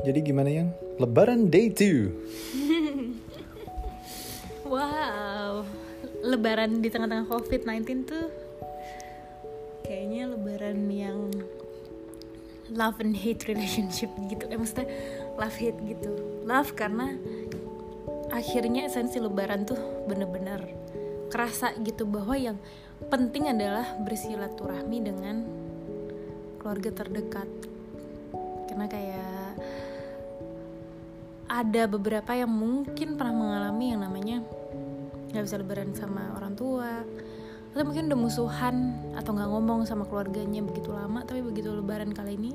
Jadi gimana yang Lebaran Day 2 Wow, lebaran di tengah-tengah COVID-19 tuh kayaknya lebaran yang love and hate relationship gitu. Eh maksudnya love hate gitu. Love karena akhirnya esensi lebaran tuh bener-bener kerasa gitu bahwa yang penting adalah bersilaturahmi dengan keluarga terdekat. Karena kayak ada beberapa yang mungkin pernah mengalami yang namanya nggak bisa lebaran sama orang tua atau mungkin udah musuhan atau nggak ngomong sama keluarganya begitu lama tapi begitu lebaran kali ini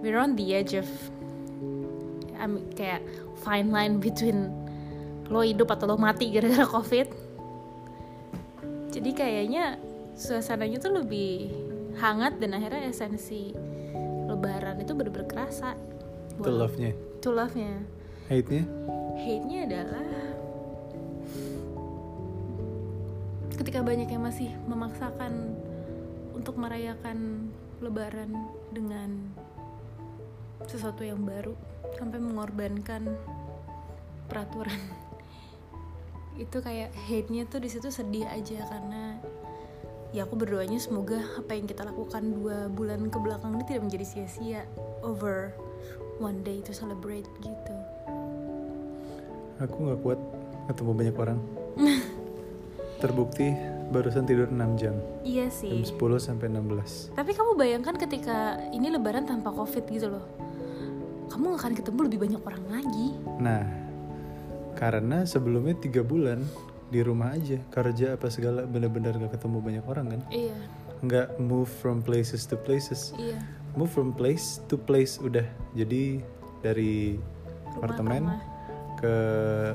we're on the edge of I mean, kayak fine line between lo hidup atau lo mati gara-gara covid. Jadi kayaknya suasananya tuh lebih hangat dan akhirnya esensi lebaran itu bener-bener kerasa. Itu love-nya to love-nya. Hate-nya? Hate-nya adalah ketika banyak yang masih memaksakan untuk merayakan lebaran dengan sesuatu yang baru sampai mengorbankan peraturan. Itu kayak hate-nya tuh di situ sedih aja karena ya aku berdoanya semoga apa yang kita lakukan dua bulan ke belakang ini tidak menjadi sia-sia over one day to celebrate gitu. Aku nggak kuat ketemu banyak orang. Terbukti barusan tidur 6 jam. Iya Jam sih 10 sampai 16 Tapi kamu bayangkan ketika ini lebaran tanpa covid gitu loh. Kamu gak akan ketemu lebih banyak orang lagi. Nah Karena sebelumnya tiga bulan di rumah aja kerja apa segala bener-bener gak ketemu banyak orang kan? Iya, nggak move from places to places. Iya move from place to place udah. Jadi dari Rumah apartemen rumah. ke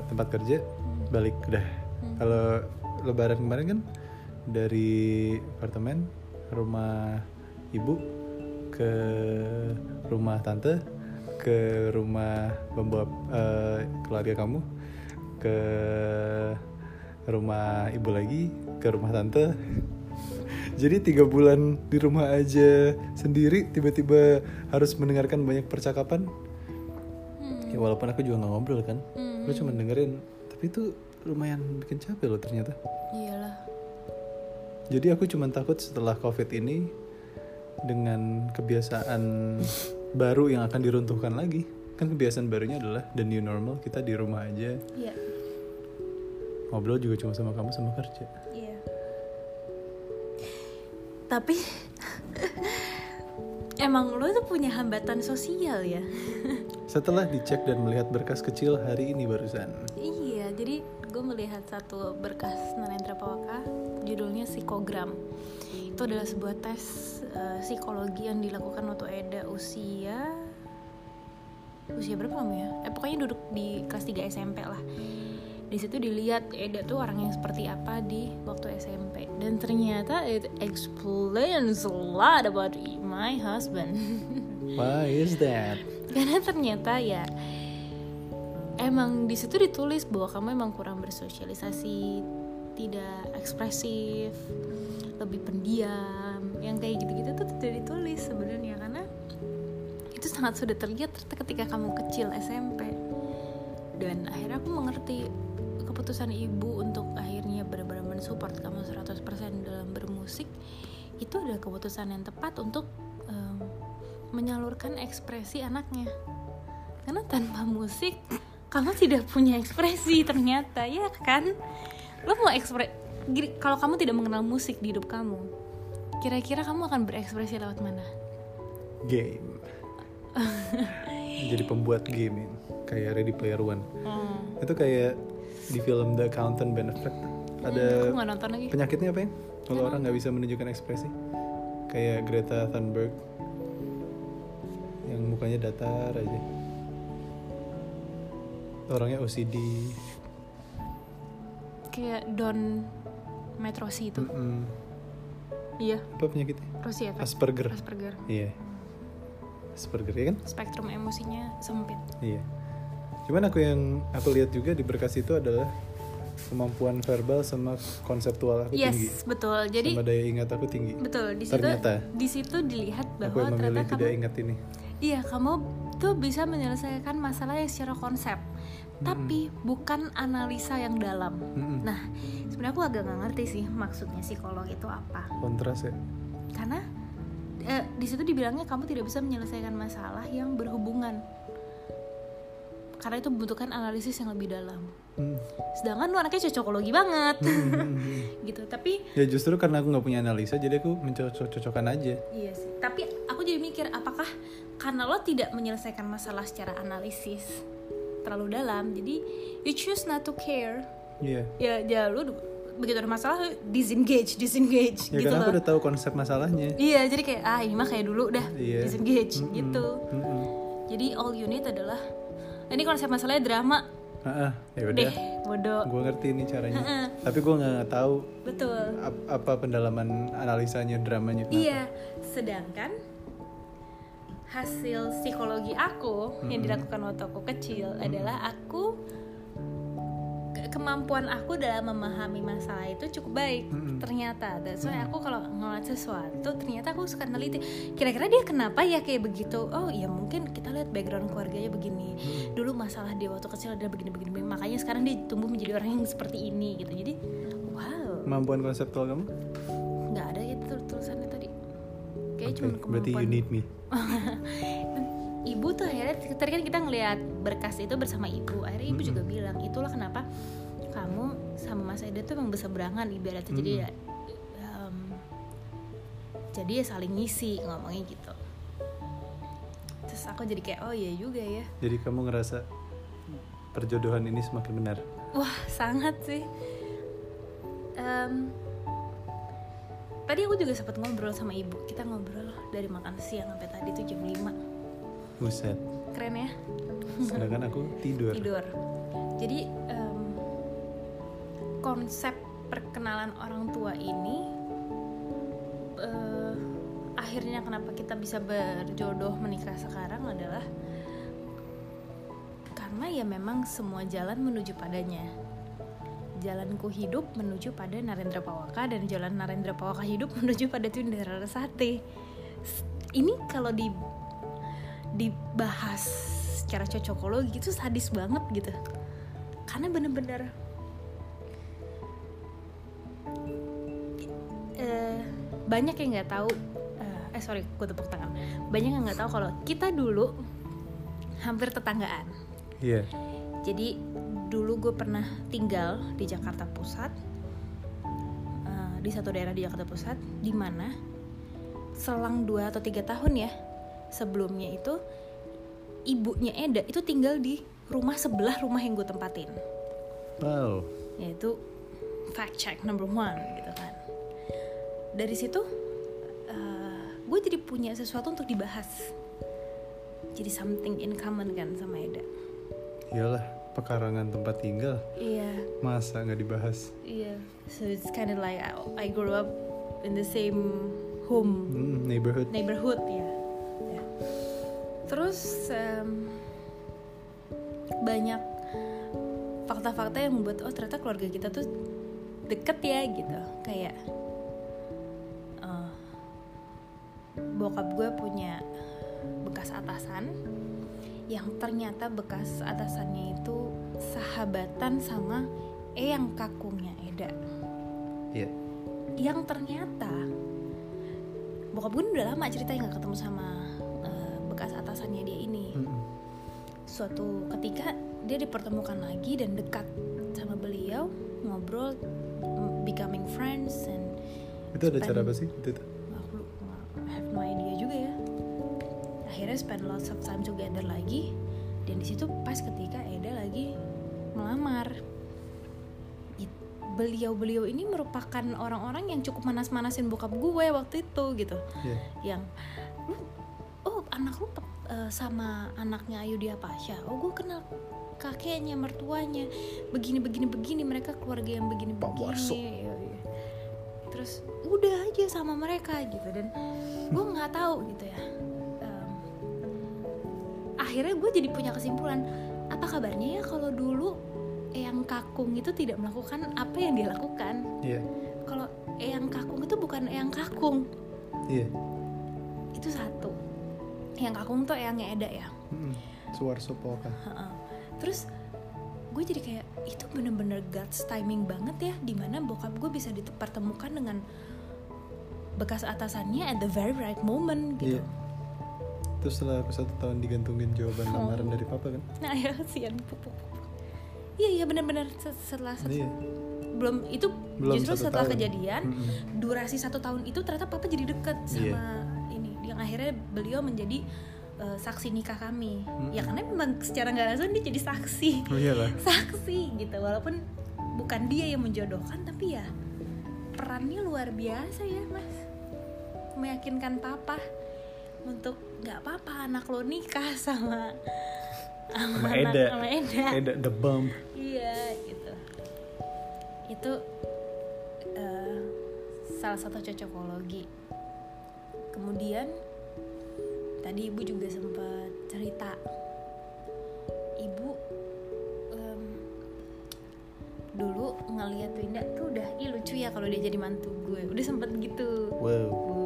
tempat kerja balik udah. Kalau lebaran kemarin kan dari apartemen rumah ibu ke rumah tante ke rumah pembawa eh, keluarga kamu ke rumah ibu lagi ke rumah tante jadi tiga bulan di rumah aja sendiri tiba-tiba harus mendengarkan banyak percakapan? Hmm. ya walaupun aku juga nggak ngobrol kan. Hmm. aku cuma dengerin. Tapi itu lumayan bikin capek loh ternyata. Iyalah. Jadi aku cuma takut setelah covid ini dengan kebiasaan baru yang akan diruntuhkan lagi. Kan kebiasaan barunya adalah the new normal kita di rumah aja. Iya, ngobrol juga cuma sama kamu sama kerja. Iya Tapi Emang lo tuh punya hambatan sosial ya setelah dicek dan melihat berkas kecil hari ini barusan Iya, jadi gue melihat satu berkas Narendra Pawaka judulnya psikogram. Itu adalah sebuah tes eh, psikologi yang dilakukan waktu Eda usia usia berapa kamu ya? Eh pokoknya duduk di kelas 3 SMP lah. Di situ dilihat Eda tuh orang yang seperti apa di waktu SMP dan ternyata it explains a lot about my husband. why is that? Karena ternyata ya emang di situ ditulis bahwa kamu emang kurang bersosialisasi tidak ekspresif lebih pendiam yang kayak gitu-gitu tuh tidak ditulis sebenarnya. Karena itu sangat sudah terlihat ketika kamu kecil SMP dan akhirnya aku mengerti keputusan ibu untuk akhirnya benar-benar mensupport kamu 100% dalam bermusik itu adalah keputusan yang tepat untuk em, menyalurkan ekspresi anaknya. Karena tanpa musik kamu tidak punya ekspresi ternyata ya kan? Lo mau ekspres gini, kalau kamu tidak mengenal musik di hidup kamu kira-kira kamu akan berekspresi lewat mana? Game. Jadi pembuat game kayak Ready Player One. Hmm. itu kayak di film The Accountant Ben Affleck. Ada nggak nonton lagi. penyakitnya apa ya? Kalau orang nggak bisa menunjukkan ekspresi. Kayak Greta Thunberg yang mukanya datar aja. Orangnya OCD kayak Don Metrosi itu. Mm-mm. iya. Apa penyakitnya? Rosi efek Asperger. Asperger. Iya. Asperger ya kan? Spektrum emosinya sempit. Iya cuman aku yang aku lihat juga di berkas itu adalah kemampuan verbal sama konseptual aku yes tinggi. betul. Jadi sama daya ingat aku tinggi. Betul di situ Ternyata. di situ dilihat aku bahwa memilih ternyata kamu tidak ingat ini. Iya, kamu tuh bisa menyelesaikan masalah yang secara konsep tapi bukan analisa yang dalam. Mm-mm. nah sebenarnya aku agak nggak ngerti sih maksudnya psikolog itu apa. Kontras ya. Karena eh, di situ dibilangnya kamu tidak bisa menyelesaikan masalah yang berhubungan karena itu membutuhkan analisis yang lebih dalam Hmm. sedangkan lu anaknya cocokologi banget Hmm. gitu tapi ya justru karena aku nggak punya analisa jadi aku mencocok-cocokkan aja iya sih tapi aku jadi mikir apakah karena lo tidak menyelesaikan masalah secara analisis terlalu dalam jadi you choose not to care iya ya ya lu begitu ada masalah disengage disengage ya gitu karena aku udah tahu konsep masalahnya iya jadi kayak ah ini mah kayak dulu udah Iya. disengage Mm-mm. gitu Mm-mm. jadi all you need adalah ini konsep masalahnya drama. Ah, ya udah. Bodoh. Gue ngerti nih caranya. Heeh. tapi gue nggak tahu betul. ap- apa pendalaman analisanya dramanya kenapa. Iya, sedangkan hasil psikologi aku yang dilakukan waktu aku kecil adalah aku kemampuan aku dalam memahami masalah itu cukup baik Mm-mm. ternyata. Dan soalnya aku kalau ngeliat sesuatu ternyata aku suka neliti. Kira-kira dia kenapa ya kayak begitu? Oh iya mungkin kita lihat background keluarganya begini. Dulu masalah dia waktu kecil ada begini-begini. Makanya sekarang dia tumbuh menjadi orang yang seperti ini gitu. Jadi wow kemampuan konseptual kamu nggak ada gitu tulisannya tadi kayak Oke, cuma berarti you kemampuan need me ibu tuh akhirnya tadi kan kita ngelihat berkas itu bersama ibu akhirnya ibu juga bilang itulah kenapa kamu sama mas Eda tuh emang berseberangan ibaratnya jadi ya em, jadi ya saling ngisi ngomongnya gitu terus aku jadi kayak oh iya juga ya jadi kamu ngerasa perjodohan ini semakin benar Wah, sangat sih. Em, tadi aku juga sempat ngobrol sama ibu. Kita ngobrol dari makan siang sampai tadi tuh jam 5. Buset Keren ya? sedangkan aku tidur Tidur. Jadi em, konsep perkenalan orang tua ini eh, akhirnya kenapa kita bisa berjodoh menikah sekarang adalah karena ya memang semua jalan menuju padanya. Jalanku hidup menuju pada Narendra Pawaka dan jalan Narendra Pawaka hidup menuju pada Tunda Rarasati. S- Ini kalau di dibahas secara cocokologi itu sadis banget gitu. Karena bener-bener eh, banyak yang nggak tahu eh, eh sorry gue tepuk tangan. Banyak yang nggak tahu kalau kita dulu hampir tetanggaan. Iya. Jadi dulu gue pernah tinggal di Jakarta Pusat eh, di satu daerah di Jakarta Pusat di mana selang dua atau tiga tahun ya sebelumnya itu ibunya Eda itu tinggal di rumah sebelah rumah yang gue tempatin. Wow. Yaitu fact check number one gitu kan. Dari situ gue jadi punya sesuatu untuk dibahas. Jadi something in common kan sama Eda. Iyalah pekarangan tempat tinggal. Iya. Masa nggak dibahas? Iya. So it's kind of like I, I grew up in the same home. Hmm, neighborhood. Neighborhood ya. Ya. Terus em, banyak fakta-fakta yang membuat oh ternyata keluarga kita tuh deket ya gitu. Kayak eh, bokap gue punya bekas atasan yang ternyata bekas atasannya itu sahabatan sama eyang kakungnya Eda iya yang ternyata bokap gue udah lama ceritanya nggak ketemu sama atasannya dia ini. Mm-mm. suatu ketika dia dipertemukan lagi dan dekat sama beliau ngobrol becoming friends and itu ada cara apa sih itu? Aku have no idea juga ya. Akhirnya spend lots of time together lagi. Dan di situ pas ketika Eda lagi melamar. Beliau-beliau ini merupakan orang-orang yang cukup manas-manasin bokap gue waktu itu gitu. Iya. yang lu oh anak lu eh, sama anaknya Ayu dia Pasha. Oh gue kenal kakeknya mertuanya. Begini begini begini mereka keluarga yang begini begini. Iya, iya. terus udah aja sama mereka gitu. Dan gue nggak tahu gitu ya. Em, akhirnya gue jadi punya kesimpulan apa kabarnya ya kalau dulu Eyang Kakung itu tidak melakukan apa yang dia lakukan? Iya. Kalau Eyang Kakung itu bukan Eyang Kakung. Iya. Itu satu yang kakung tuh eyangnya Eda ya Mm-mm. Suwarso Polka. Heeh. terus gue jadi kayak itu bener-bener God's timing banget ya di mana bokap gue bisa dipertemukan dengan bekas atasannya at the very right moment gitu Iya. Terus setelah aku satu tahun digantungin jawaban Oh. lamaran dari papa kan? nah ya sian pupuk iya iya bener-bener se- setelah satu- Iya. belum itu Belum justru setelah tahun. kejadian Mm-mm. durasi satu tahun itu ternyata papa jadi deket Iya. sama ini yang akhirnya beliau menjadi uh, saksi nikah kami Mm-mm. ya karena memang secara nggak langsung dia jadi saksi Oh iyalah. saksi gitu walaupun bukan dia yang menjodohkan tapi ya perannya luar biasa ya mas meyakinkan papa untuk nggak apa-apa anak lo nikah sama Sama anak- Eda. sama Eda. Eda the bomb. iya gitu itu eh, salah satu cocokologi kemudian tadi ibu juga sempat cerita ibu em, dulu ngeliat Winda tuh udah ih lucu ya kalau dia jadi mantu gue udah sempet gitu Wow. Bu.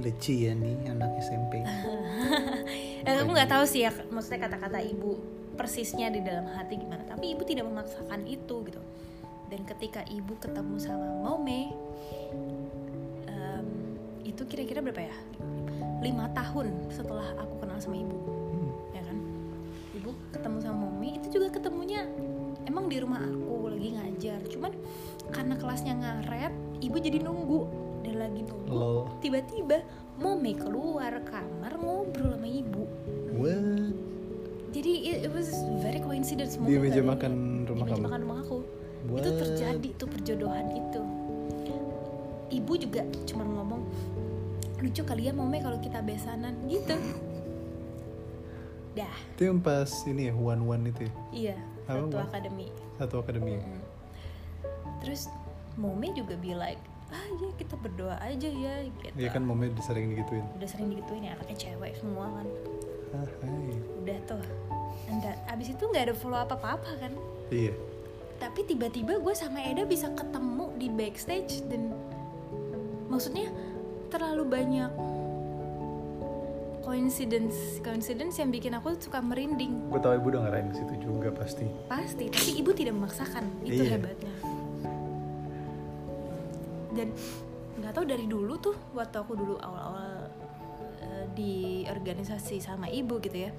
Lucu ya nih anak SMP. Eh, aku nggak tahu sih ya maksudnya kata-kata ibu persisnya di dalam hati gimana tapi ibu tidak memaksakan itu gitu dan ketika ibu ketemu sama Mome em, itu kira-kira berapa ya lima tahun setelah aku kenal sama ibu Hmm. ya kan ibu ketemu sama Mome itu juga ketemunya emang di rumah aku lagi ngajar cuman karena kelasnya ngaret ibu jadi nunggu dan lagi nunggu tiba-tiba Mome keluar kamar ngobrol sama ibu What? jadi it, it was very coincidence Di meja kali. makan rumah di meja kamu? makan rumah aku itu What? terjadi tuh perjodohan itu ibu juga cuma ngomong lucu kali ya Mome kalau kita besanan gitu dah Itu yang pas ini ya one one itu ya? iya Apa, satu akademi Satu akademi. Mm. terus Mome juga be like ah ya kita berdoa aja ya gitu Iya kan momennya sering digituin. udah sering digituin ya anaknya cewek semua kan Ah, hai. udah tuh Anda, abis itu nggak ada follow up apa apa kan Iya. tapi tiba-tiba gue sama Eda bisa ketemu di backstage dan maksudnya terlalu banyak coincidence coincidence yang bikin aku suka merinding. Gue tau ibu udah ngarahin ke situ juga pasti. pasti tapi ibu tidak memaksakan. Itu Iya. hebatnya. Dan nggak tahu dari dulu tuh waktu aku dulu awal-awal eh, di organisasi sama ibu gitu ya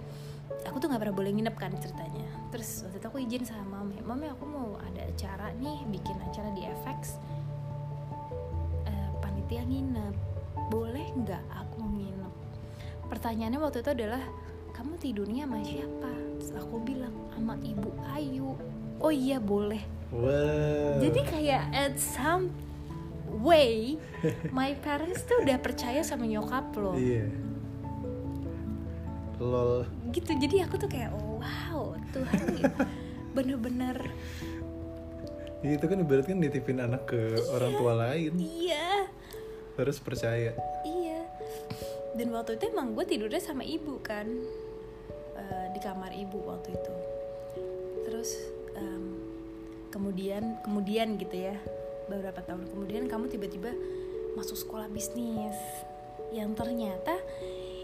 aku tuh nggak pernah boleh nginep kan ceritanya. Terus waktu itu aku izin sama mami mami aku mau ada acara nih bikin acara di FX Panitia nginep. Boleh nggak aku nginep? Pertanyaannya waktu itu adalah kamu tidurnya sama siapa? Terus aku bilang sama ibu Ayu. Oh iya boleh. Wow. jadi kayak at some way my parents tuh udah percaya sama nyokap lo Iya. Lol. gitu. Jadi aku tuh kayak oh, wow Tuhan bener-bener. Itu kan ibarat kan nitipin anak ke orang tua lain. iya Harus percaya. iya dan waktu itu emang gue tidurnya sama ibu kan eh, di kamar ibu waktu itu terus em, kemudian kemudian gitu ya beberapa tahun kemudian kamu tiba-tiba masuk sekolah bisnis yang ternyata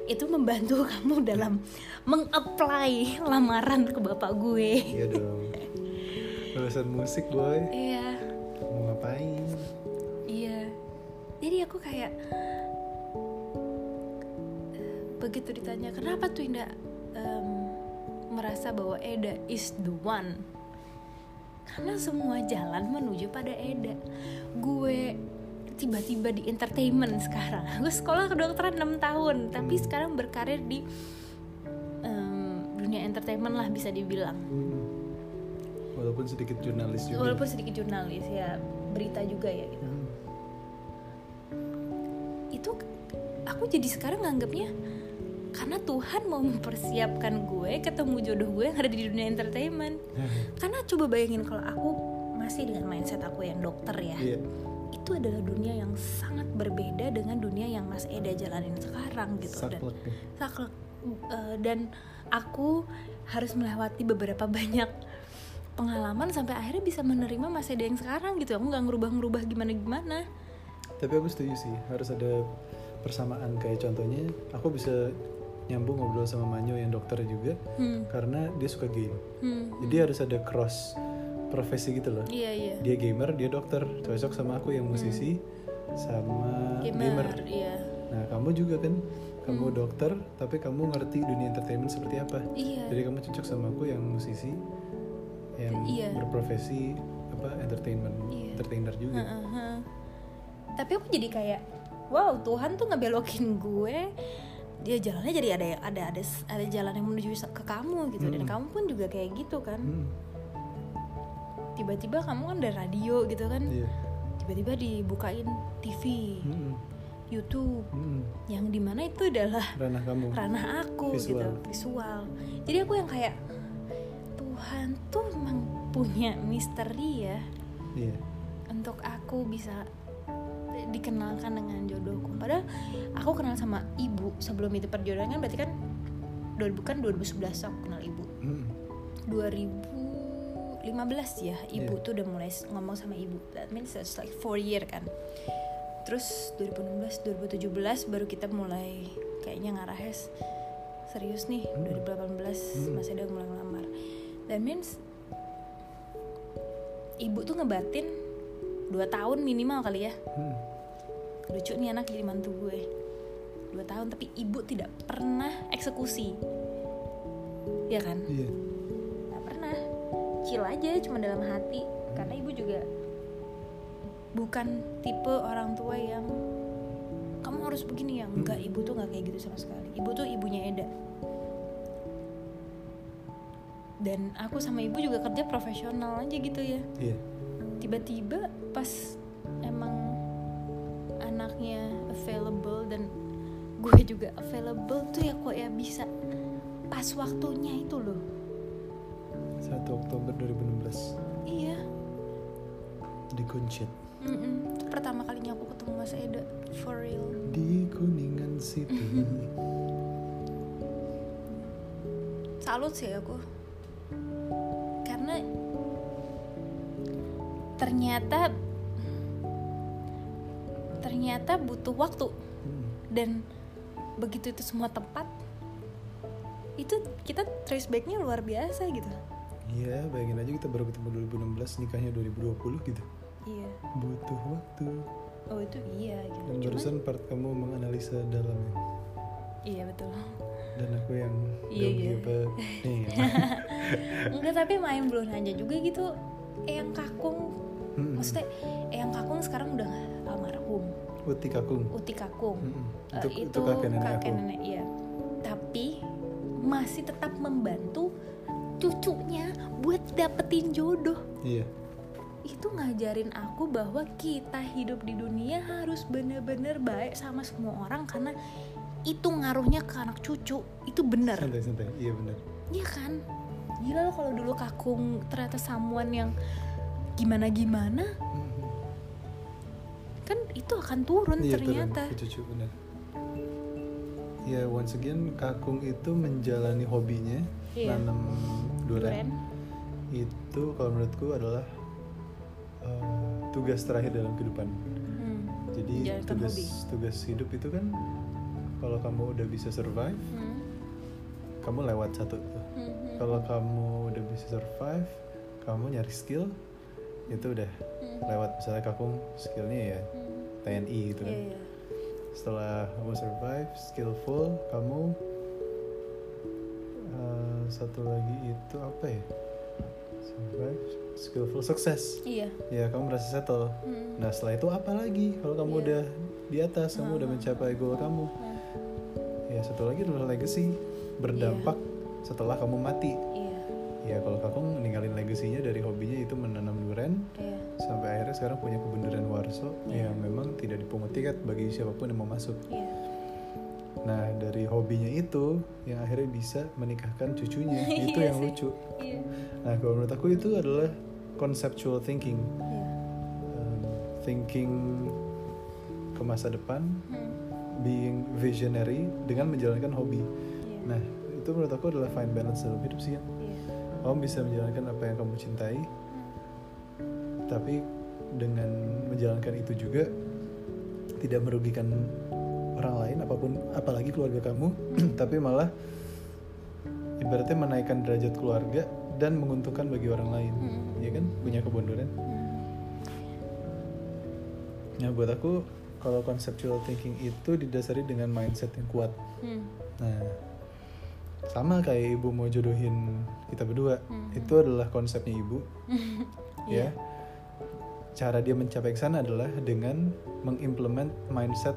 itu membantu kamu dalam mengapply lamaran ke bapak gue Iya dong. Lulusan musik boy. iya Mau ngapain? Kayak begitu ditanya kenapa tuh Indah em, merasa bahwa Eda is the one. Karena semua jalan menuju pada Eda. Gue tiba-tiba di entertainment sekarang. Gue sekolah kedokteran 6 tahun, tapi sekarang berkarir di em, dunia entertainment lah bisa dibilang. Walaupun sedikit jurnalis juga. Walaupun sedikit jurnalis ya, berita juga ya gitu. Aku jadi sekarang nganggapnya karena Tuhan mau mempersiapkan gue ketemu jodoh gue yang ada di dunia entertainment. Karena coba bayangin kalau aku masih dengan mindset aku yang dokter ya Iya. itu adalah dunia yang sangat berbeda dengan dunia yang Mas Eda jalanin sekarang gitu. Dan Saklek nih. saklek Eh, dan aku harus melewati beberapa banyak pengalaman sampai akhirnya bisa menerima Mas Eda yang sekarang gitu. Aku nggak ngerubah-ngerubah gimana-gimana. Tapi aku setuju sih, harus ada persamaan kayak contohnya aku bisa nyambung ngobrol sama Manyo yang dokter juga Hmm. karena dia suka game Hmm. jadi harus ada cross profesi gitu loh Iya iya. dia gamer dia dokter cocok sama aku yang musisi sama gamer, Gamer, iya. nah kamu juga kan kamu dokter tapi kamu ngerti dunia entertainment seperti apa Iya. jadi kamu cocok sama aku yang musisi yang Iya. berprofesi apa entertainment Iya. entertainer juga Heeh. Tapi aku jadi kayak wow Tuhan tuh ngebelokin gue. Dia jalannya jadi ada ada ada ada jalan yang menuju ke kamu gitu. Dan Hmm. kamu pun juga kayak gitu kan. Hmm, tiba-tiba kamu kan ada radio gitu kan. Iya. Tiba-tiba dibukain TV Hmm, YouTube. Hmm. yang di mana itu adalah ranah kamu. ranah aku Visual. gitu visual. jadi aku yang kayak Tuhan tuh emang punya misteri ya. Iya. Untuk aku bisa dikenalkan dengan jodohku padahal aku kenal sama ibu sebelum itu perjodohan kan berarti kan 2000 kan 2011 aku kenal ibu Hmm, 2015 ya ibu Iya. tuh udah mulai ngomong sama ibu that means it's like four year kan terus 2016 2017 baru kita mulai kayaknya ngarahnya s- serius nih Hmm. 2018 Hmm. masih ada mulai ngelamar that means ibu tuh ngebatin dua tahun minimal kali ya hmm. Lucu nih anak jadi mantu gue. Dua tahun tapi ibu tidak pernah eksekusi. Ya kan? Iya. Nggak pernah. Chill aja cuma dalam hati. Karena ibu juga bukan tipe orang tua yang kamu harus begini. Ya enggak. Ibu tuh nggak kayak gitu sama sekali. Ibu tuh ibunya Eda. Dan aku sama ibu juga kerja profesional aja gitu ya. Iya. Tiba-tiba pas emang available tuh ya kok ya bisa. Pas waktunya itu loh. 1 Oktober 2016 iya. Di Kuncit. Mm-mm. Itu pertama kalinya aku ketemu Mas Eda for real. Di Kuningan City. Salut sih aku. Karena ternyata ternyata butuh waktu. Hmm, dan begitu itu semua tepat itu kita trace backnya luar biasa gitu. Iya bayangin aja kita baru ketemu 2016 nikahnya 2020 gitu. Iya. Butuh waktu. Oh itu iya gitu. Dan Cuman- barusan part kamu menganalisa dalamnya. Iya betul. Dan aku yang Iya, iya. enggak tapi main blown aja juga gitu. Eyang Kakung. Mm-mm. maksudnya Eyang Kakung sekarang udah almarhum Uti Kakung Uti Kakung Mm-mm. Eh, itu, itu kakek nenek aku. nenek iya. Tapi masih tetap membantu cucunya buat dapetin jodoh. Iya. Itu ngajarin aku bahwa kita hidup di dunia harus bener-bener baik sama semua orang karena itu ngaruhnya ke anak cucu. Itu bener santai santai. Iya benar. Iya kan? Gila lo kalau dulu kakung ternyata samuan yang gimana gimana. Kan itu akan turun iya ternyata turun cucu benar ya once again Kakung itu menjalani hobinya Iya. nanam durian itu kalau menurutku adalah eh, tugas terakhir dalam kehidupan Hmm. jadi Menjalankan tugas hobi. tugas hidup itu kan kalau kamu udah bisa survive Hmm. kamu lewat satu tuh Hmm. Hmm. kalau kamu udah bisa survive kamu nyari skill itu udah Hmm. lewat misalnya kakung skillnya ya Hmm. TNI gitu kan Iya, iya. setelah kamu survive skillful kamu eh, satu lagi itu apa ya survive skillful sukses Iya. ya kamu merasa settle Hmm. nah setelah itu apa lagi kalau kamu Iya. udah di atas kamu udah Hmm. mencapai goal kamu Hmm. ya satu lagi adalah legacy berdampak setelah kamu mati Iya. ya kalau kakung ninggalin legasinya dari hobinya itu menanam duren Iya. sampai akhirnya sekarang punya kebun durian warso Iya. yang memang tidak dipungut tiket bagi siapa pun yang mau masuk Iya. Nah dari hobinya itu yang akhirnya bisa menikahkan cucunya itu Iya yang sih. lucu. Iya. Nah kalau menurut aku itu adalah conceptual thinking, Iya. Um, thinking ke masa depan, Hmm. being visionary dengan menjalankan hobi. Iya. Nah itu menurut aku adalah fine balance dalam hidup sih. Iya. Kamu bisa menjalankan apa yang kamu cintai, tapi dengan menjalankan itu juga tidak merugikan orang lain apa pun apalagi keluarga kamu tapi malah ibaratnya menaikkan derajat keluarga dan menguntungkan bagi orang lain Hmm. ya kan punya kebun durian Hmm. nah buat aku kalau conceptual thinking itu didasari dengan mindset yang kuat Hmm. nah sama kayak ibu mau jodohin kita berdua Hmm. itu adalah konsepnya ibu ya Iya. Cara dia mencapai ke sana adalah dengan mengimplement mindset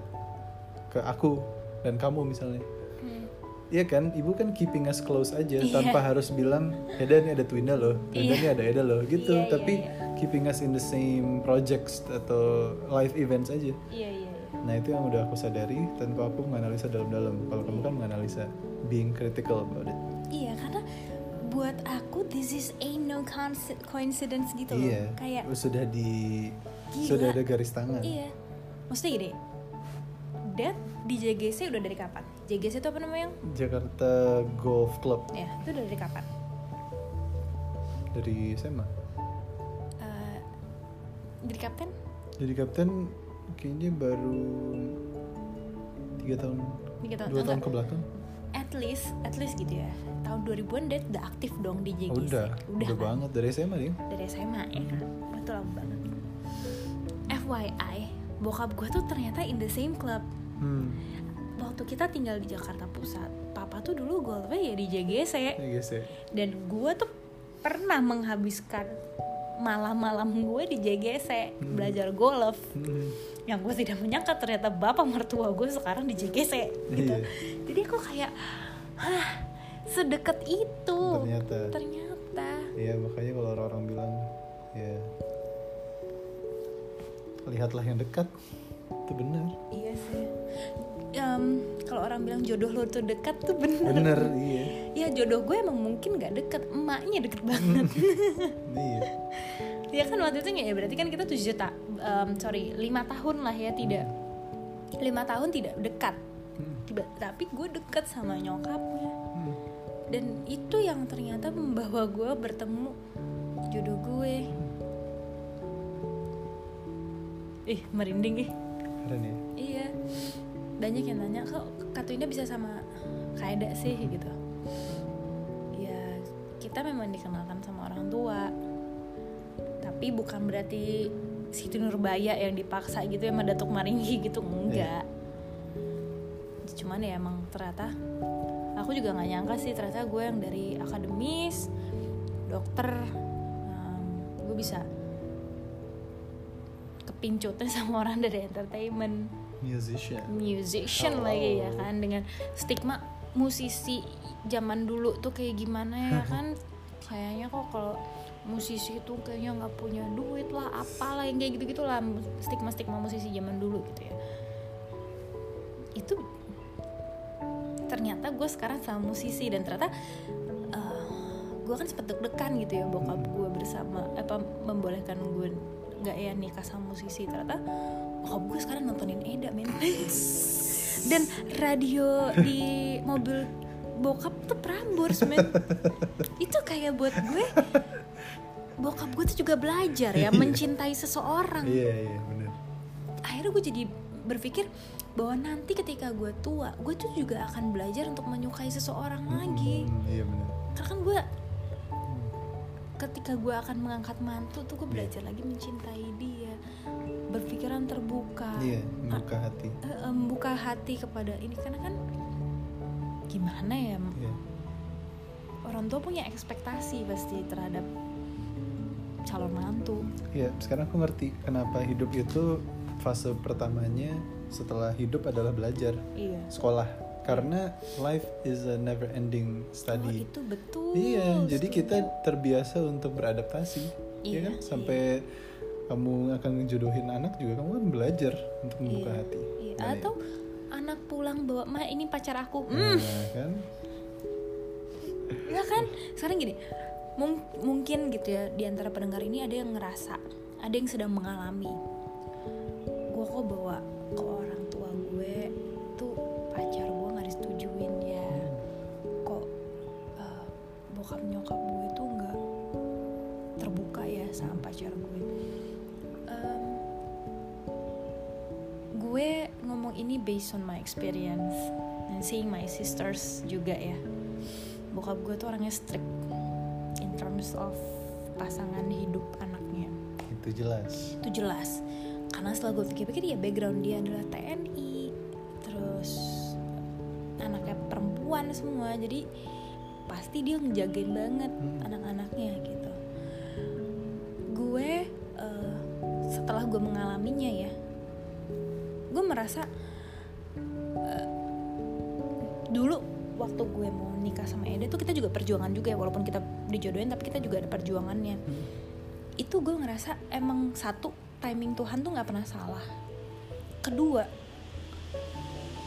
ke aku dan kamu misalnya Hmm. Iya kan, ibu kan keeping us close aja Iya. tanpa harus bilang, Eda nih ada Twinda loh, Twinda Iya. nih ada Eda loh, gitu. Iya, iya, Tapi iya. keeping us in the same projects atau live events aja. Iya iya. iya. Nah itu yang udah aku sadari tanpa aku menganalisa dalam-dalam. Kalau kamu kan menganalisa, being critical about it. This is ain't no coincidence gitu loh. Iya, Kayak sudah di Gila. sudah ada garis tangan. iya. Maksudnya gini. Dad di JGC udah dari kapan? JGC itu apa namanya? Jakarta Golf Club Ya, itu udah dari kapan? dari SMA. Eh, jadi kapten? Jadi kapten kayaknya baru tiga tahun, Tiga tahun. dua tahun ke belakang. At least, at least gitu ya. Tahun 2000-an Dad udah aktif dong di JGC. Oh, udah, udah, kan? banget dari SMA nih. dari SMA ya kan lama banget FYI bokap gue tuh ternyata in the same club Hmm. waktu kita tinggal di Jakarta Pusat papa tuh dulu golfnya ya di JGC Ya guys ya. dan gue tuh pernah menghabiskan malam-malam gue di JGC belajar golf Hmm. yang gue tidak menyangka ternyata bapak mertua gue sekarang di JGC gitu Iya. jadi aku kayak hah sedekat itu Ternyata. ternyata Iya makanya kalau orang-orang bilang ya lihatlah yang dekat itu benar. Iya sih. Em, kalau orang bilang jodoh lo tuh dekat tuh bener. Bener iya. Ya jodoh gue emang mungkin nggak deket, emaknya deket banget. iya. ya kan waktu itu ya berarti kan kita tujuh juta, em, sorry lima tahun lah ya tidak lima tahun tidak dekat. Hmm. Tiba, tapi gue deket sama nyokapnya Hmm. dan itu yang ternyata membawa gue bertemu jodoh gue. Ih merinding ih. Keren ya. Iya. Banyak yang nanya kok Katuinda bisa sama Kaeda sih gitu. Ya kita memang dikenalkan sama orang tua. Tapi bukan berarti Siti Nurbaya yang dipaksa gitu ya sama Datuk Maringgi gitu enggak. Cuman ya emang ternyata aku juga nggak nyangka sih ternyata gue yang dari akademis dokter em, gue bisa kepincutnya sama orang dari entertainment Musician. musician Oh. lagi ya kan dengan stigma musisi zaman dulu tuh kayak gimana ya kan kayaknya kok kalau musisi itu kayaknya nggak punya duit lah apalah yang kayak gitu gitulah stigma stigma musisi zaman dulu gitu ya itu ternyata gue sekarang sama musisi dan ternyata gue kan sempet deg-degan gitu ya bokap gue bersama apa membolehkan gue nggak ya nikah sama musisi. Ternyata bokap gue sekarang nontonin Eda men. Dan radio di mobil bokap tuh Prambors men. Itu kayak buat gue bokap gue tuh juga belajar ya mencintai seseorang. Iya iya benar. akhirnya gue jadi berpikir bahwa nanti ketika gue tua gue tuh juga akan belajar untuk menyukai seseorang lagi. Hmm, iya benar. karena kan gue ketika gue akan mengangkat mantu tuh gue belajar lagi mencintai dia. Berpikiran terbuka. Iya membuka hati. Eh, eh, membuka hati kepada ini. Karena kan gimana ya Iya. orang tua punya ekspektasi pasti terhadap calon mantu. Iya sekarang aku ngerti kenapa hidup itu fase pertamanya setelah hidup adalah belajar. Iya. Sekolah karena life is a never ending oh, study. itu betul Iya, jadi setuju. kita terbiasa untuk beradaptasi, Iya, ya kan? Sampai kamu akan ngejodohin anak juga kamu kan belajar untuk membuka Iya, hati. iya. Nah, atau anak pulang bawa ma ini pacar aku Nah, hmm kan? ya kan sekarang gini mung- mungkin gitu ya di antara pendengar ini ada yang ngerasa ada yang sedang mengalami gue kok bawa ini based on my experience and seeing my sisters juga ya. Bokap gue tuh orangnya strict in terms of pasangan hidup anaknya. Itu jelas. Itu jelas. Karena setelah gue pikir-pikir ya background dia adalah TNI terus anaknya perempuan semua. Jadi pasti dia ngejagain banget Hmm. anak-anaknya gitu. Gue eh, setelah gue mengalaminya ya gue merasa waktu gue mau nikah sama Eda tuh kita juga perjuangan juga ya walaupun kita dijodohin tapi kita juga ada perjuangannya. Hmm. itu gue ngerasa emang satu timing Tuhan tuh nggak pernah salah. Kedua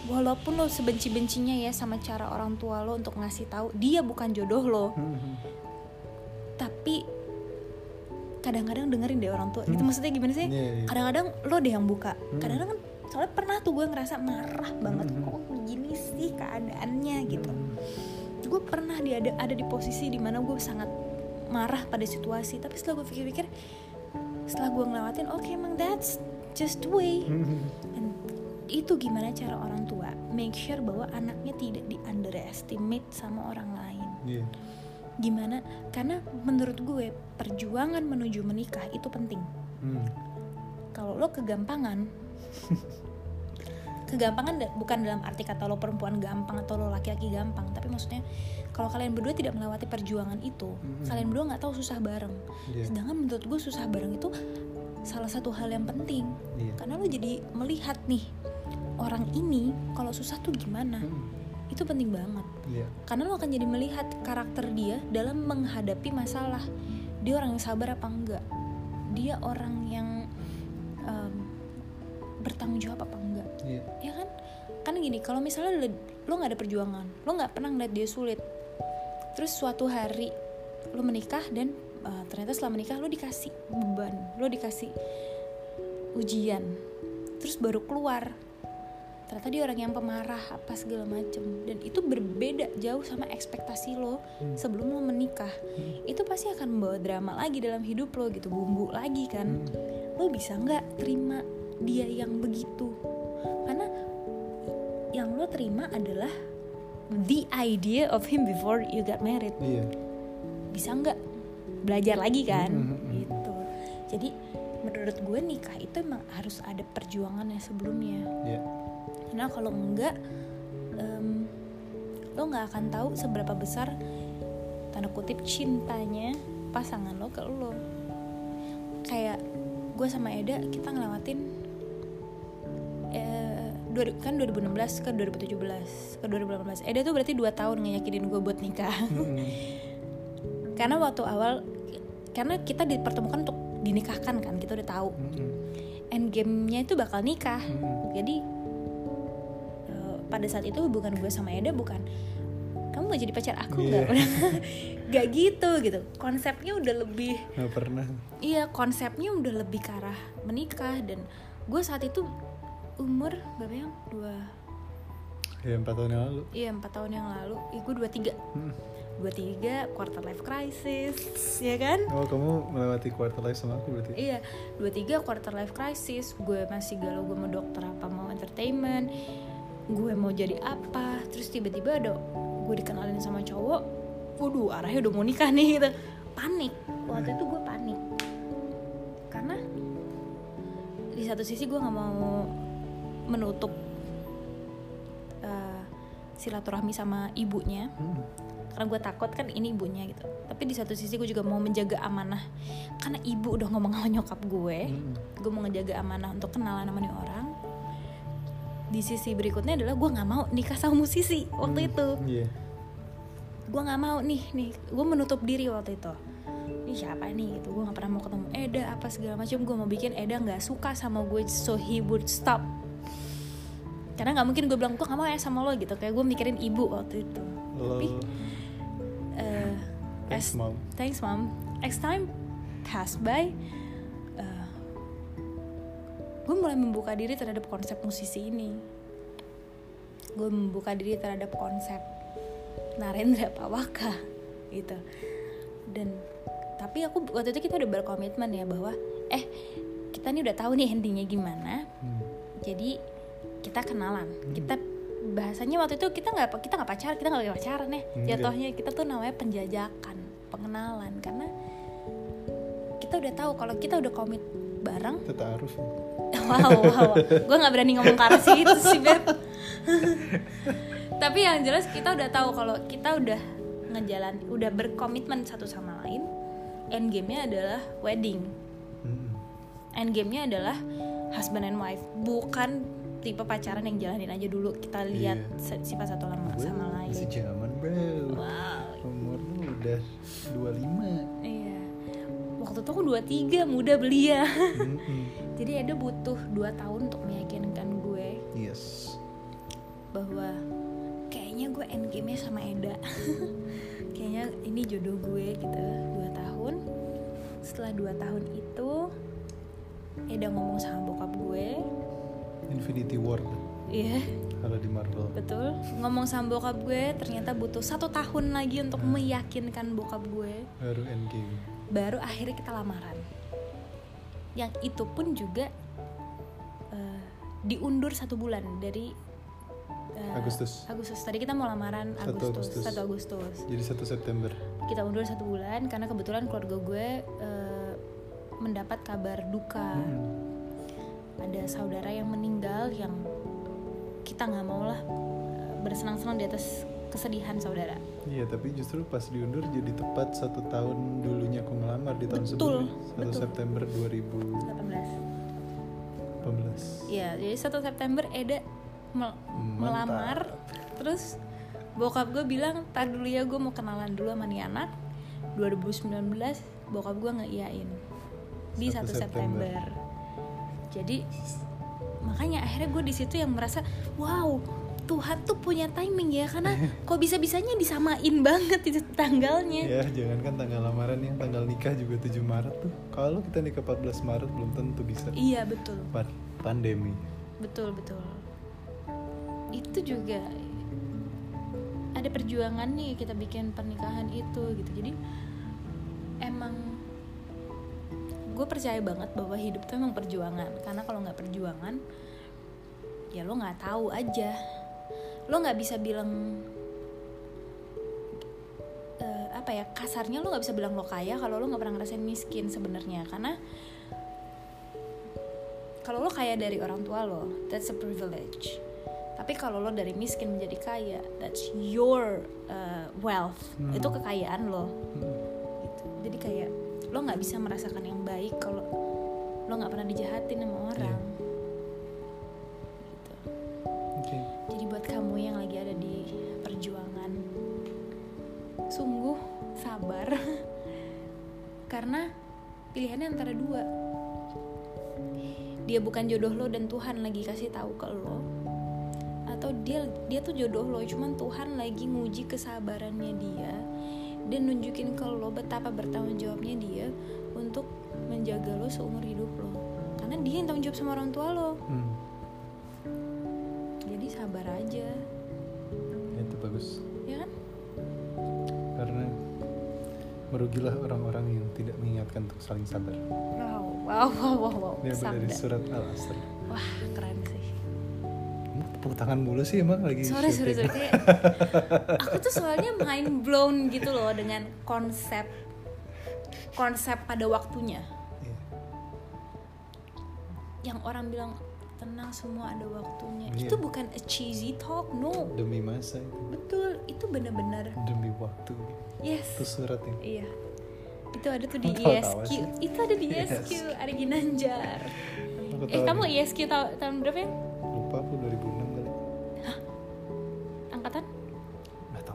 walaupun lo sebenci-bencinya ya sama cara orang tua lo untuk ngasih tahu dia bukan jodoh lo. Hmm. tapi kadang-kadang dengerin deh orang tua. Gitu maksudnya gimana sih? Iya, iya. kadang-kadang lo deh yang buka. Kadang-kadang kan soalnya pernah tuh gue ngerasa marah banget Hmm. kok begini sih keadaannya gitu gue pernah di ada ada di posisi di mana gue sangat marah pada situasi tapi setelah gue pikir-pikir setelah gue ngelewatin oke emang that's just the way Hmm. And itu gimana cara orang tua make sure bahwa anaknya tidak di underestimate sama orang lain Iya. gimana karena menurut gue perjuangan menuju menikah itu penting Hmm. kalau lo kegampangan kegampangan bukan dalam arti kata lo perempuan gampang atau lo laki-laki gampang tapi maksudnya kalau kalian berdua tidak melewati perjuangan itu Mhm. kalian berdua nggak tahu susah bareng Iya. sedangkan menurut gue susah bareng itu salah satu hal yang penting Iya. karena lo jadi melihat nih orang ini kalau susah tuh gimana Hmm. itu penting banget Iya. karena lo akan jadi melihat karakter dia dalam menghadapi masalah dia orang yang sabar apa enggak dia orang yang em, bertanggung jawab apa enggak Iya. ya kan? Kan gini kalau misalnya lo, lo nggak ada perjuangan lo nggak pernah ngeliat dia sulit. Terus suatu hari lo menikah dan eh, ternyata setelah menikah lo dikasih beban lo dikasih ujian. Terus baru keluar. Ternyata dia orang yang pemarah apa segala macem. Dan itu berbeda jauh sama ekspektasi lo sebelum lo menikah. Itu pasti akan membawa drama lagi dalam hidup lo gitu bumbu lagi kan. Lo bisa nggak terima dia yang begitu yang lo terima adalah the idea of him before you got married. Iya. bisa nggak? Belajar lagi kan? Hmm, hmm, gitu. Jadi menurut gue nikah itu emang harus ada perjuangannya sebelumnya. Iya. karena kalau enggak em, lo nggak akan tahu seberapa besar tanda kutip cintanya pasangan lo ke lo. Kayak gue sama Eda kita ngelewatin kan 2016 ke 2017 ke 2018 Eda tuh berarti 2 tahun ngeyakinin gue buat nikah Hmm. karena waktu awal karena kita dipertemukan untuk dinikahkan kan kita udah tahu Hmm. end game-nya itu bakal nikah Hmm. jadi eh, pada saat itu hubungan gue sama Eda bukan kamu mau jadi pacar aku nggak udah nggak gitu gitu konsepnya udah lebih Nggak pernah. iya konsepnya udah lebih ke arah menikah dan gue saat itu umur berapa yang dua Ya empat tahun yang lalu. iya empat tahun yang lalu gue dua tiga Hmm. dua tiga quarter life crisis ya kan Oh kamu melewati quarter life sama aku berarti? Iya, dua tiga quarter life crisis. Gue masih galau, gue mau dokter apa mau entertainment. Gue mau jadi apa? Terus tiba-tiba ada gue dikenalin sama cowok. Waduh, arahnya udah mau nikah nih gitu. Panik. Waktu itu gue panik. Karena di satu sisi gue nggak mau menutup eh, silaturahmi sama ibunya. Hmm. karena gue takut kan ini ibunya gitu. Tapi di satu sisi gue juga mau menjaga amanah. Karena ibu udah ngomong sama nyokap gue Hmm. gue mau ngejaga amanah untuk kenalan sama nih orang. Di sisi berikutnya adalah gue nggak mau nikah sama musisi waktu itu. Iya. gue nggak mau nih nih gue menutup diri waktu itu. Ini siapa nih gitu? Gue nggak pernah mau ketemu Eda apa segala macam. Gue mau bikin Eda nggak suka sama gue so he would stop karena nggak mungkin gue bilang gue nggak mau ya sama lo gitu. Kayak gue mikirin ibu waktu itu. Tapi Lo eh, thanks as mom. thanks mom. As time pass by eh, gue mulai membuka diri terhadap konsep musisi ini. Gue membuka diri terhadap konsep Narendra Pawaka gitu. Dan tapi aku waktu itu kita udah berkomitmen ya bahwa eh kita nih udah tahu nih endingnya gimana. Hmm. jadi kita kenalan. Kita bahasanya waktu itu kita nggak kita nggak pacaran kita nggak pacaran ya. Enggak. jatuhnya kita tuh namanya penjajakan pengenalan. Karena kita udah tahu kalau kita udah komit bareng. Itu taaruf. wow wow gue nggak berani ngomong ke arah situ sih beb. Tapi yang jelas kita udah tahu kalau kita udah ngejalan udah berkomitmen satu sama lain end game-nya adalah wedding. Mm-mm. end game-nya adalah husband and wife bukan tipe pacaran yang jalanin aja dulu. Kita lihat se- sifat satu sama, Gue sama Masih lain zaman bro. wow. Umur lu udah 25 iya. Waktu itu aku 23 muda belia. Mm-mm. jadi ada butuh 2 tahun untuk meyakinkan gue Yes. bahwa kayaknya gue end game-nya sama Eda. Kayaknya ini jodoh gue gitu. Dua tahun. Setelah dua tahun itu Eda ngomong sama bokap gue Infinity War iya kalau di Marvel. betul ngomong sama bokap gue ternyata butuh satu tahun lagi untuk meyakinkan bokap gue Baru Endgame. baru akhirnya kita lamaran yang itu pun juga eh, diundur satu bulan dari eh, Agustus. Agustus tadi kita mau lamaran Satu Agustus Agustus. 1 Agustus Jadi 1 September. kita undur satu bulan karena kebetulan keluarga gue eh, mendapat kabar duka Mm-mm. Ada saudara yang meninggal yang kita nggak mau lah bersenang-senang di atas kesedihan saudara Iya, tapi justru pas diundur jadi tepat satu tahun dulunya aku ngelamar di tahun Betul, sebelumnya. 1 betul. September 2018. 18 Iya, jadi 1 September Eda mel- Mantap. melamar Terus bokap gue bilang, tar dulu ya gue mau kenalan dulu sama nih anak 2019 bokap gue ngeiyain Di 1 1 September. September. Jadi makanya akhirnya gue di situ yang merasa wow Tuhan tuh punya timing ya karena kok bisa bisanya disamain banget itu tanggalnya Ya, jangankan tanggal lamaran yang tanggal nikah juga 7 Maret tuh. Kalau kita nikah 14 Maret belum tentu bisa. iya betul Pan- pandemi. betul betul itu juga ada perjuangan nih kita bikin pernikahan itu gitu jadi emang gue percaya banget bahwa hidup tuh emang perjuangan. Karena kalau nggak perjuangan ya lo nggak tahu aja. Lo nggak bisa bilang eh, apa ya kasarnya lo nggak bisa bilang lo kaya kalau lo nggak pernah ngerasain miskin sebenarnya. Karena kalau lo kaya dari orang tua lo that's a privilege. Tapi kalau lo dari miskin menjadi kaya that's your uh, wealth. Hmm. itu kekayaan lo. Hmm. Gitu. lo nggak bisa merasakan yang baik kalau lo nggak pernah dijahatin sama orang gitu. Oke. jadi buat kamu yang lagi ada di perjuangan sungguh sabar karena pilihannya antara dua dia bukan jodoh lo dan Tuhan lagi kasih tahu ke lo atau dia dia tuh jodoh lo cuman Tuhan lagi nguji kesabarannya dia dan nunjukin ke lo betapa bertanggung jawabnya dia untuk menjaga lo seumur hidup lo karena dia yang tanggung jawab sama orang tua lo Hmm. jadi sabar aja Itu bagus. ya kan Karena merugilah orang-orang yang tidak mengingatkan untuk saling sabar. wow wow wow wow, wow. Ini dari surat Al-Asr. wah keren tepuk tangan mulu sih emang lagi sorry sorry sorry Kayak, aku tuh soalnya mind blown gitu loh dengan konsep konsep pada waktunya Iya. yang orang bilang tenang semua ada waktunya Iya. itu bukan a cheesy talk no Demi masa itu. betul itu benar-benar Demi waktu. yes Itu surat ya. iya itu ada tuh di tawa-tawa ISQ sih. itu ada di Yes. ISQ ada Ginanjar eh kamu. ISQ ta- tahun berapa ya Lupa aku 2006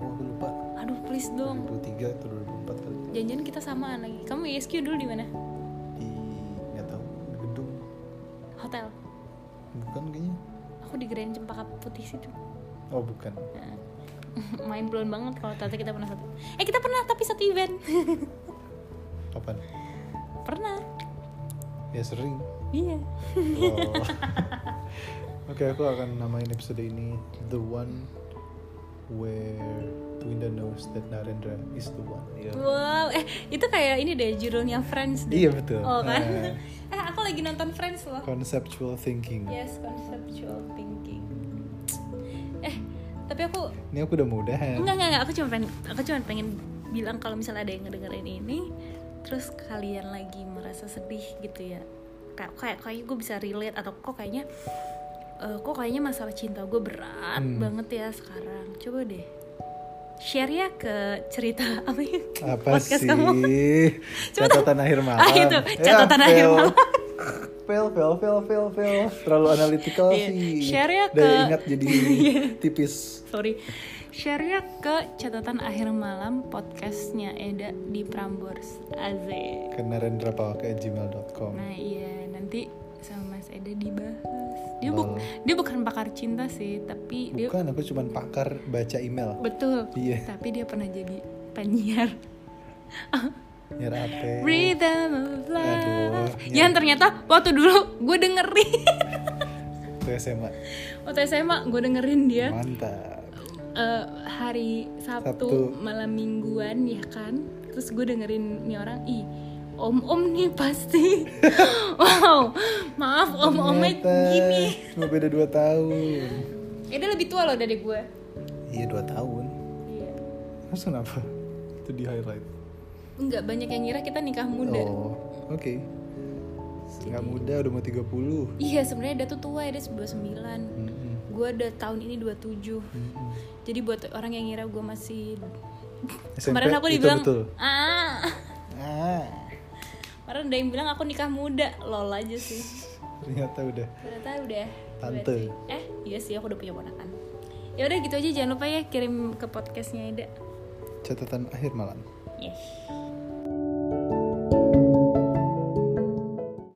Tahu aku lupa. aduh please dong 2003 atau 2004 kali. janjian kita samaan lagi kamu ISQ dulu di mana Di nggak tahu di gedung. hotel Bukan kayaknya. aku di Grand Cempaka Putih situ Oh bukan. Nah, main blown banget kalau ternyata kita pernah satu eh kita pernah tapi satu event Kapan? pernah Ya sering. iya Oh. Oke, aku akan namain episode ini The One Where Twinda knows that Narendra is the one. Iya. wow eh itu kayak ini deh judulnya Friends deh. Iya betul. oh kan? Nah, eh aku lagi nonton Friends loh. Conceptual thinking. Yes conceptual thinking. Eh tapi aku ini aku udah mudahan enggak enggak enggak. Aku cuma pengen aku cuma pengen bilang kalau misalnya ada yang ngedengerin ini terus kalian lagi merasa sedih gitu ya. Kayak kayak kayak gue bisa relate atau kok kayaknya eh, kok kayaknya masalah cinta gue berat Hmm. banget ya sekarang. Coba deh share ya ke cerita apa ya? Apa podcast sih? Kamu Coba catatan akhir malam. Ah, itu, Ya, catatan akhir fail. malam. fail fail fail fail fail. Terlalu analytical Iya, sih. Share ya ke- ingat jadi tipis. Sorry. Share ya ke catatan akhir malam podcastnya Eda di Prambors. Aze. Ke narendrapawaka@gmail.com nah iya. Nanti sama Mas Eda dibahas. Dia buk dia bukan pakar cinta sih tapi dia bukan aku cuman pakar baca email. Betul. Iya. tapi dia pernah jadi penyiar. Nyar apa Rhythm of Aduh, Love yang ternyata waktu dulu gue dengerin. Ke SMA waktu SMA gue dengerin dia. Mantap. Eh, hari Sabtu, Sabtu. malam mingguan ya kan? Terus gue dengerin nih orang ih om om nih pasti. Wow. Maaf om omnya Ternyata gini. cuma beda 2 tahun. Ya dia lebih tua loh dari gue. Iya 2 tahun. Iya. Terus kenapa? Itu di highlight. Enggak banyak yang ngira kita nikah muda. Oh oke. Nggak muda udah mau 30 iya sebenarnya dia tuh tua ya dia 29 Mm-mm. gue udah tahun ini 27 Mm-mm. jadi buat orang yang ngira gue masih SMP, kemarin aku dibilang betul. ah. Ah kemarin ada yang bilang aku nikah muda. Lol aja sih. Ternyata udah. Ternyata udah. Tante. berarti- eh iya sih aku udah punya ponakan. Ya udah gitu aja jangan lupa ya kirim ke podcastnya Eda catatan akhir malam. Yes